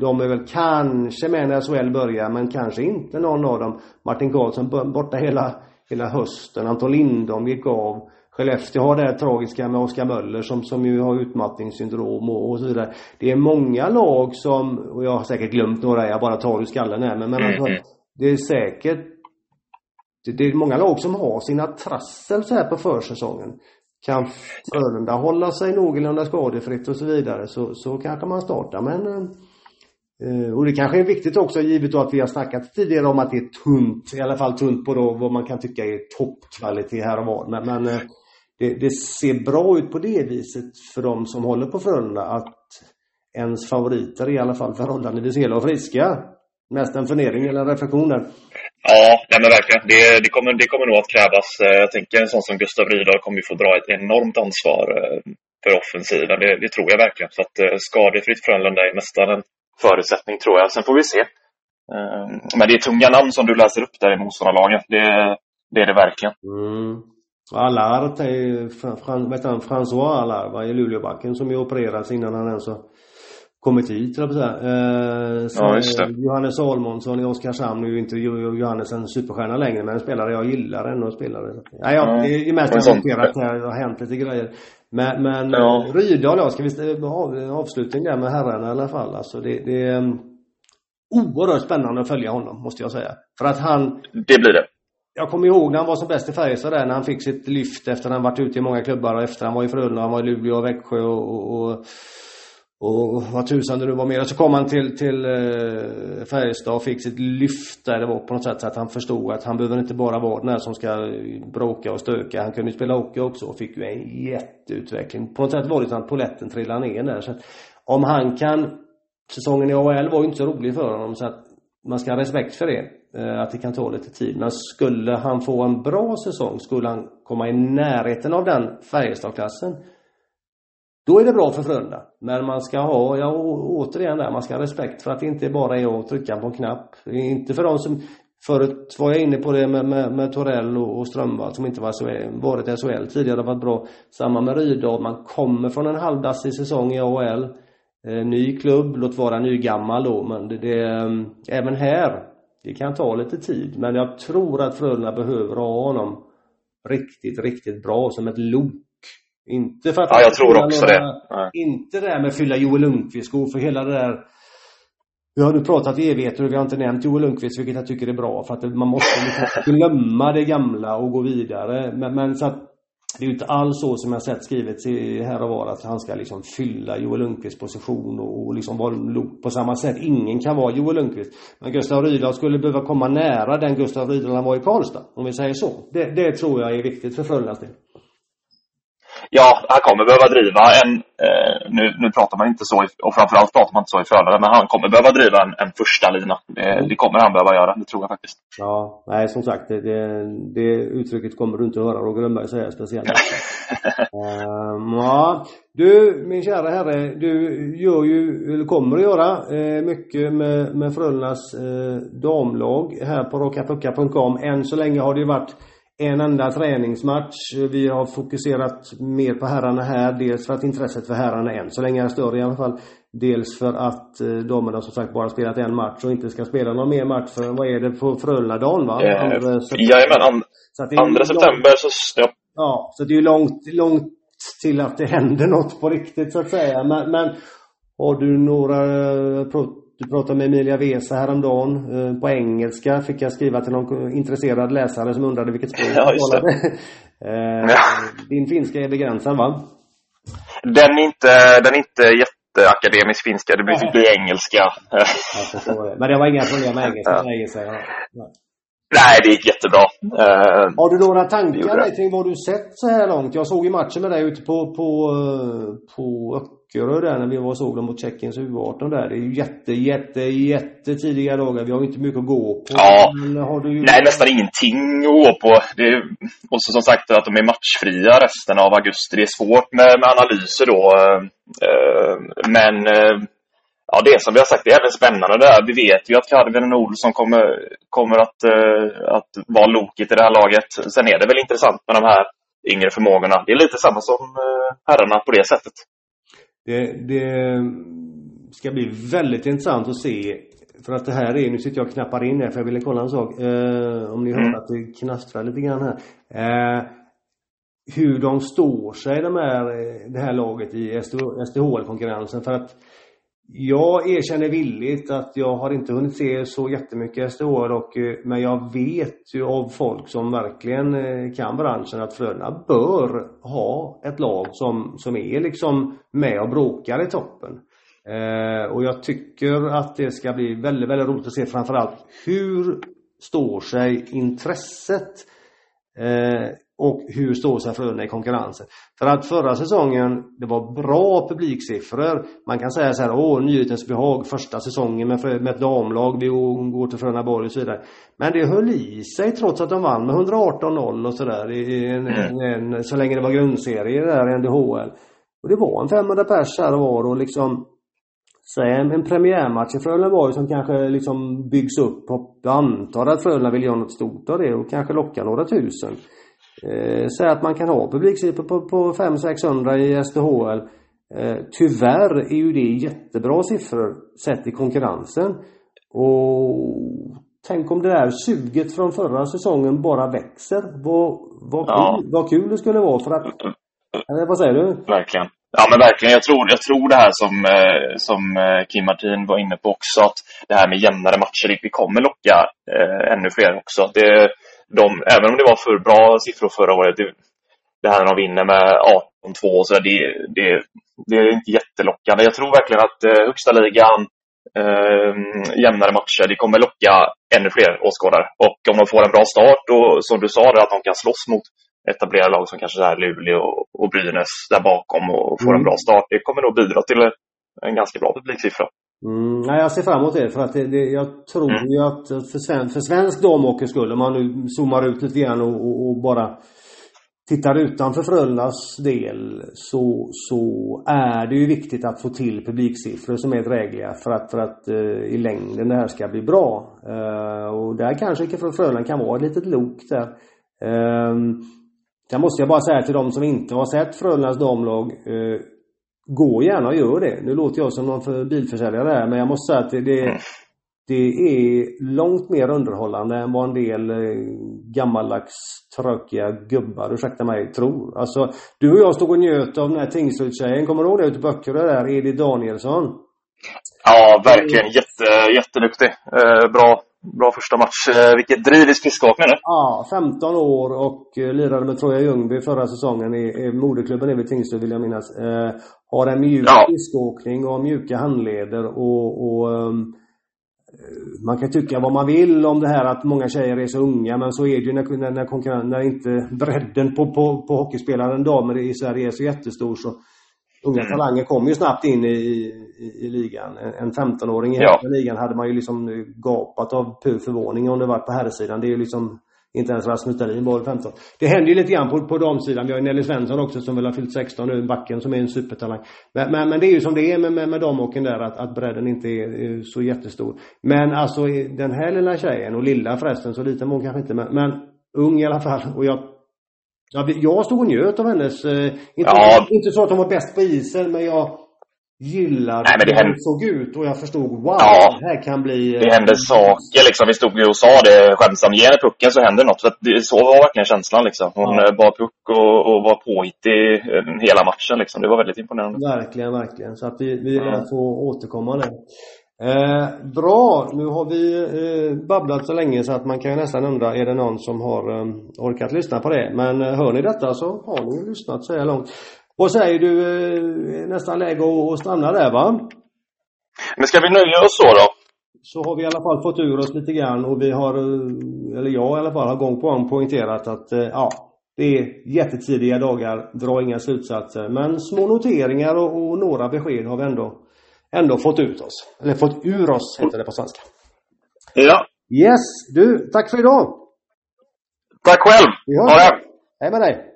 De är väl kanske med när SHL börjar, men kanske inte någon av dem. Martin Karlsson borta hela, hela hösten. Anton Lindholm gick av. Skellefteå har det här tragiska med Oskar Möller som, som ju har utmattningssyndrom och, och så vidare. Det är många lag som, och jag har säkert glömt några, jag bara tar ur skallen här, men, men alltså, mm. det är säkert det, det är många lag som har sina trassel så här på försäsongen. Kan Frölunda hålla sig någorlunda skadefritt och så vidare så, så kanske man startar men eh, och det kanske är viktigt också givet då att vi har snackat tidigare om att det är tunt, i alla fall tunt på då vad man kan tycka är toppkvalitet här och var. Men, men eh, det, det, ser bra ut på det viset för de som håller på Frölunda att ens favoriter är i alla fall förhållandevis hela och friska. Mest en fundering eller en reflektion där. Ja, nej men verkligen. Det, det, kommer, det kommer nog att krävas. Eh, jag tänker en sån som Gustav Rydahl kommer ju få dra ett enormt ansvar eh, för offensiven. Det, det tror jag verkligen. Så att eh, skadefritt Frölunda är nästan en förutsättning tror jag. Sen får vi se. Men det är tunga namn som du läser upp där i motståndarlaget. Det, det är det verkligen. Mm. Allard, François Allard, i Luleåbacken som ju opererats innan han ens alltså kommit hit, jag säga. Eh, ja, just det. Johannes Salmonsson i Oskarshamn, nu är ju inte Johannes en superstjärna längre, men en spelare jag gillar ändå spelare. Ja, ja, det är mest noterat här, det har hänt lite grejer. Men, men ja. Rydahl, ja, ska vi ha avslutning där med herrarna i alla fall. Alltså det, det är um, oerhört spännande att följa honom, måste jag säga. För att han... Det blir det. Jag kommer ihåg när han var som bäst i Färjestad där, när han fick sitt lyft efter att han varit ute i många klubbar och efter han var i Frölunda, han var i Luleå och Växjö och, och, och vad tusan det nu var mer. Så kom han till, till eh, Färjestad och fick sitt lyft där det var på något sätt så att han förstod att han behöver inte bara vara den här som ska bråka och stöka. Han kunde ju spela hockey också och fick ju en jätteutveckling. På något sätt var det så att poletten trillade ner där. Så att om han kan Säsongen i AHL var ju inte så rolig för honom så att man ska ha respekt för det. Eh, att det kan ta lite tid. Men skulle han få en bra säsong, skulle han komma i närheten av den Färjestadklassen då är det bra för Frölunda. Men man ska ha, ja återigen där, man ska ha respekt för att det inte bara är att trycka på en knapp. Inte för de som, förut var jag inne på det med, med, med Torell och, och Strömvall som inte var SHL, varit i SHL tidigare, har varit bra. Samma med Rydahl, man kommer från en halvdassig säsong i AHL. Eh, ny klubb, låt vara nygammal då, men det, det, eh, även här, det kan ta lite tid. Men jag tror att Frölunda behöver ha honom riktigt, riktigt bra som ett lok inte för att Ja, jag tror också några, det. Nej. Inte det där med att fylla Joel Lundqvist-skor, för hela det där vi har nu pratat i evigheter och vi har inte nämnt Joel Lundqvist, vilket jag tycker är bra. För att man måste liksom <laughs> glömma det gamla och gå vidare. Men, men så att det är ju inte alls så som jag sett skrivet här och var att han ska liksom fylla Joel Lundqvists position och, och liksom vara lok på samma sätt. Ingen kan vara Joel Lundqvist. Men Gustav Rydahl skulle behöva komma nära den Gustav Rydahl han var i Karlstad. Om vi säger så. Det, det tror jag är viktigt för Frölundas del ja, han kommer behöva driva en, eh, nu, nu pratar man inte så, och framförallt pratar man inte så i Frölunda, men han kommer behöva driva en, en första lina. Det, mm. det, kommer han behöva göra, det tror jag faktiskt. Ja, nej som sagt, det, det, det uttrycket kommer du inte höra Roger Rönnberg säga speciellt. um, <laughs> ja. Du, min kära herre, du gör ju, eller kommer att göra, eh, mycket med, med Frölundas eh, damlag här på rockapucka.com. Än så länge har det ju varit en enda träningsmatch. Vi har fokuserat mer på herrarna här. Dels för att intresset för herrarna än så länge är större i alla fall. Dels för att eh, damerna som sagt bara spelat en match och inte ska spela någon mer match för, vad är det, på Frölunda-dagen va? Eh, jajamän, an, andra september så, ja. Ja, så det är ju långt, långt till att det händer något på riktigt så att säga. Men, men har du några eh, du pratade med Emilia Vesa häromdagen eh, på engelska. Fick jag skriva till någon intresserad läsare som undrade vilket språk ja, just det. <laughs> eh, din finska är begränsad va? Den är inte, den är inte jätteakademisk finska. Det blir, ja. blir engelska. <laughs> det. Men det var inga problem med engelska? Ja. engelska ja. Nej, det gick jättebra. Uh, Har du några tankar kring vad du sett så här långt? Jag såg ju matchen med dig ute på, på, eh, på Öckerö där när vi var och såg dem mot Tjeckiens U18 där. Det är ju jätte, jätte, jätte tidiga dagar. Vi har ju inte mycket att gå på. Ja. Ju... Nej, nästan ingenting att gå på. Är, och så som sagt att de är matchfria resten av augusti. Det är svårt med, med analyser då. Uh, men ja, det som vi har sagt, det är även spännande där. Vi vet ju att Karvinen Olsson kommer, kommer att, uh, att vara loket i det här laget. Sen är det väl intressant med de här yngre förmågorna. Det är lite samma som herrarna på det sättet. Det, det ska bli väldigt intressant att se för att det här är, nu sitter jag och knappar in här för jag ville kolla en sak. Eh, om ni hör mm. att det knastrar lite grann här. Eh, hur de står sig de här, det här laget i SDHL-konkurrensen. För att jag erkänner villigt att jag har inte hunnit se så jättemycket SDHR och, eh, men jag vet ju av folk som verkligen eh, kan branschen att Frölunda bör ha ett lag som, som är liksom med och bråkar i toppen. Eh, och jag tycker att det ska bli väldigt, väldigt roligt att se framförallt hur står sig intresset eh, och hur står sig Frölunda i konkurrensen? För att förra säsongen, det var bra publiksiffror. Man kan säga så här, åh, nyhetens behag, första säsongen med, med ett damlag, vi går till Frölunda Borg och så vidare. Men det höll i sig trots att de vann med 118-0 och sådär, mm. så länge det var grundserie där i NDHL. Och det var en 500 pers här och var och liksom så en, en premiärmatch i Frölunda som kanske liksom byggs upp. Jag antar att Frölunda vill göra något stort av det och kanske locka några tusen. Eh, Säg att man kan ha publiksiffror på, på 500-600 i SDHL. Eh, tyvärr är ju det jättebra siffror sett i konkurrensen. Och tänk om det där suget från förra säsongen bara växer. Vad, vad, ja. kul, vad kul det skulle vara för att... Eller vad säger du? Verkligen. Ja men verkligen, jag tror, jag tror det här som, eh, som eh, Kim Martin var inne på också, att det här med jämnare matcher, vi kommer locka eh, ännu fler också. Det, de, även om det var för bra siffror förra året, det, det här när de vinner med 18-2 och så det, det, det är inte jättelockande. Jag tror verkligen att eh, högsta ligan, eh, jämnare matcher, det kommer locka ännu fler åskådare. Och om de får en bra start och som du sa, att de kan slåss mot etablerade lag som kanske är Luleå och Brynäs där bakom och får mm. en bra start. Det kommer nog bidra till en ganska bra publiksiffra. Mm, nej, jag ser fram emot det för att det, det, jag tror mm. ju att för, sven, för svensk damhockey skull, om man nu zoomar ut lite grann och, och, och bara tittar utanför Frölundas del så, så är det ju viktigt att få till publiksiffror som är drägliga för att, för att uh, i längden det här ska bli bra. Uh, och där kanske Frölunda kan vara ett litet lok där. Uh, Sen måste jag bara säga till de som inte har sett Frölundas damlag eh, Gå gärna och gör det. Nu låter jag som någon för bilförsäljare här men jag måste säga att det, det, det är långt mer underhållande än vad en del eh, gammaldags tråkiga gubbar, ursäkta mig, tror. Alltså, du och jag stod och njöt av den här Tingsrydstjejen. Kommer du ihåg det ute på Böckerö där? Edith Danielsson. Ja, verkligen. Jätte, jätteduktig. Eh, bra, Bra första match. Eh, vilket driv i skridskoåkning nu. Ja, 15 år och eh, lirade med Troja Ljungby förra säsongen. I, i moderklubben är vid Tingsryd vill jag minnas. Eh, har en mjuk ja. skridskoåkning och mjuka handleder och, och um, man kan tycka vad man vill om det här att många tjejer är så unga men så är det ju när, när, när, när inte bredden på, på, på hockeyspelaren damer i Sverige är så jättestor så unga mm. talanger kommer ju snabbt in i, i, i ligan. En 15-åring i ja. ligan hade man ju liksom gapat av pur förvåning om det varit på herrsidan. Det är ju liksom inte ens Rasmus Dahlin var 15. Det händer ju lite grann på, på damsidan. Vi har ju Nelly Svensson också som väl har fyllt 16 nu, backen som är en supertalang. Men, men, men det är ju som det är med, med, med damhockeyn där, att, att bredden inte är, är, så jättestor. Men alltså den här lilla tjejen, och lilla förresten, så liten var hon kanske inte, men, men ung i alla fall. Och jag Ja, jag stod och njöt av hennes, eh, inte, ja. inte så att hon var bäst på isen, men jag gillade Nej, men det hur hon såg ut och jag förstod, wow, ja, det här kan bli... Eh, det hände saker liksom. Vi stod och sa det skämtsamt, ge henne pucken så händer något. För att det, så var verkligen känslan liksom. Hon ja. bar puck och, och var påhittig eh, hela matchen liksom. Det var väldigt imponerande. Verkligen, verkligen. Så att vi, vi ja. får återkomma där. Eh, bra, nu har vi eh, babblat så länge så att man kan ju nästan undra, är det någon som har eh, orkat lyssna på det? Men eh, hör ni detta så har ni lyssnat så här långt. Vad säger du, eh, nästan läge att stanna där va? Men ska vi nöja oss så då? Så har vi i alla fall fått ur oss lite grann och vi har, eh, eller jag i alla fall, har gång på gång poängterat att ja, det är jättetidiga dagar, dra inga slutsatser. Men små noteringar och, och några besked har vi ändå ändå fått ut oss. Eller fått ur oss, heter det på svenska. Ja. Yes, du, tack för idag. Tack själv. Vi hörs. Ha det. Hej med dig.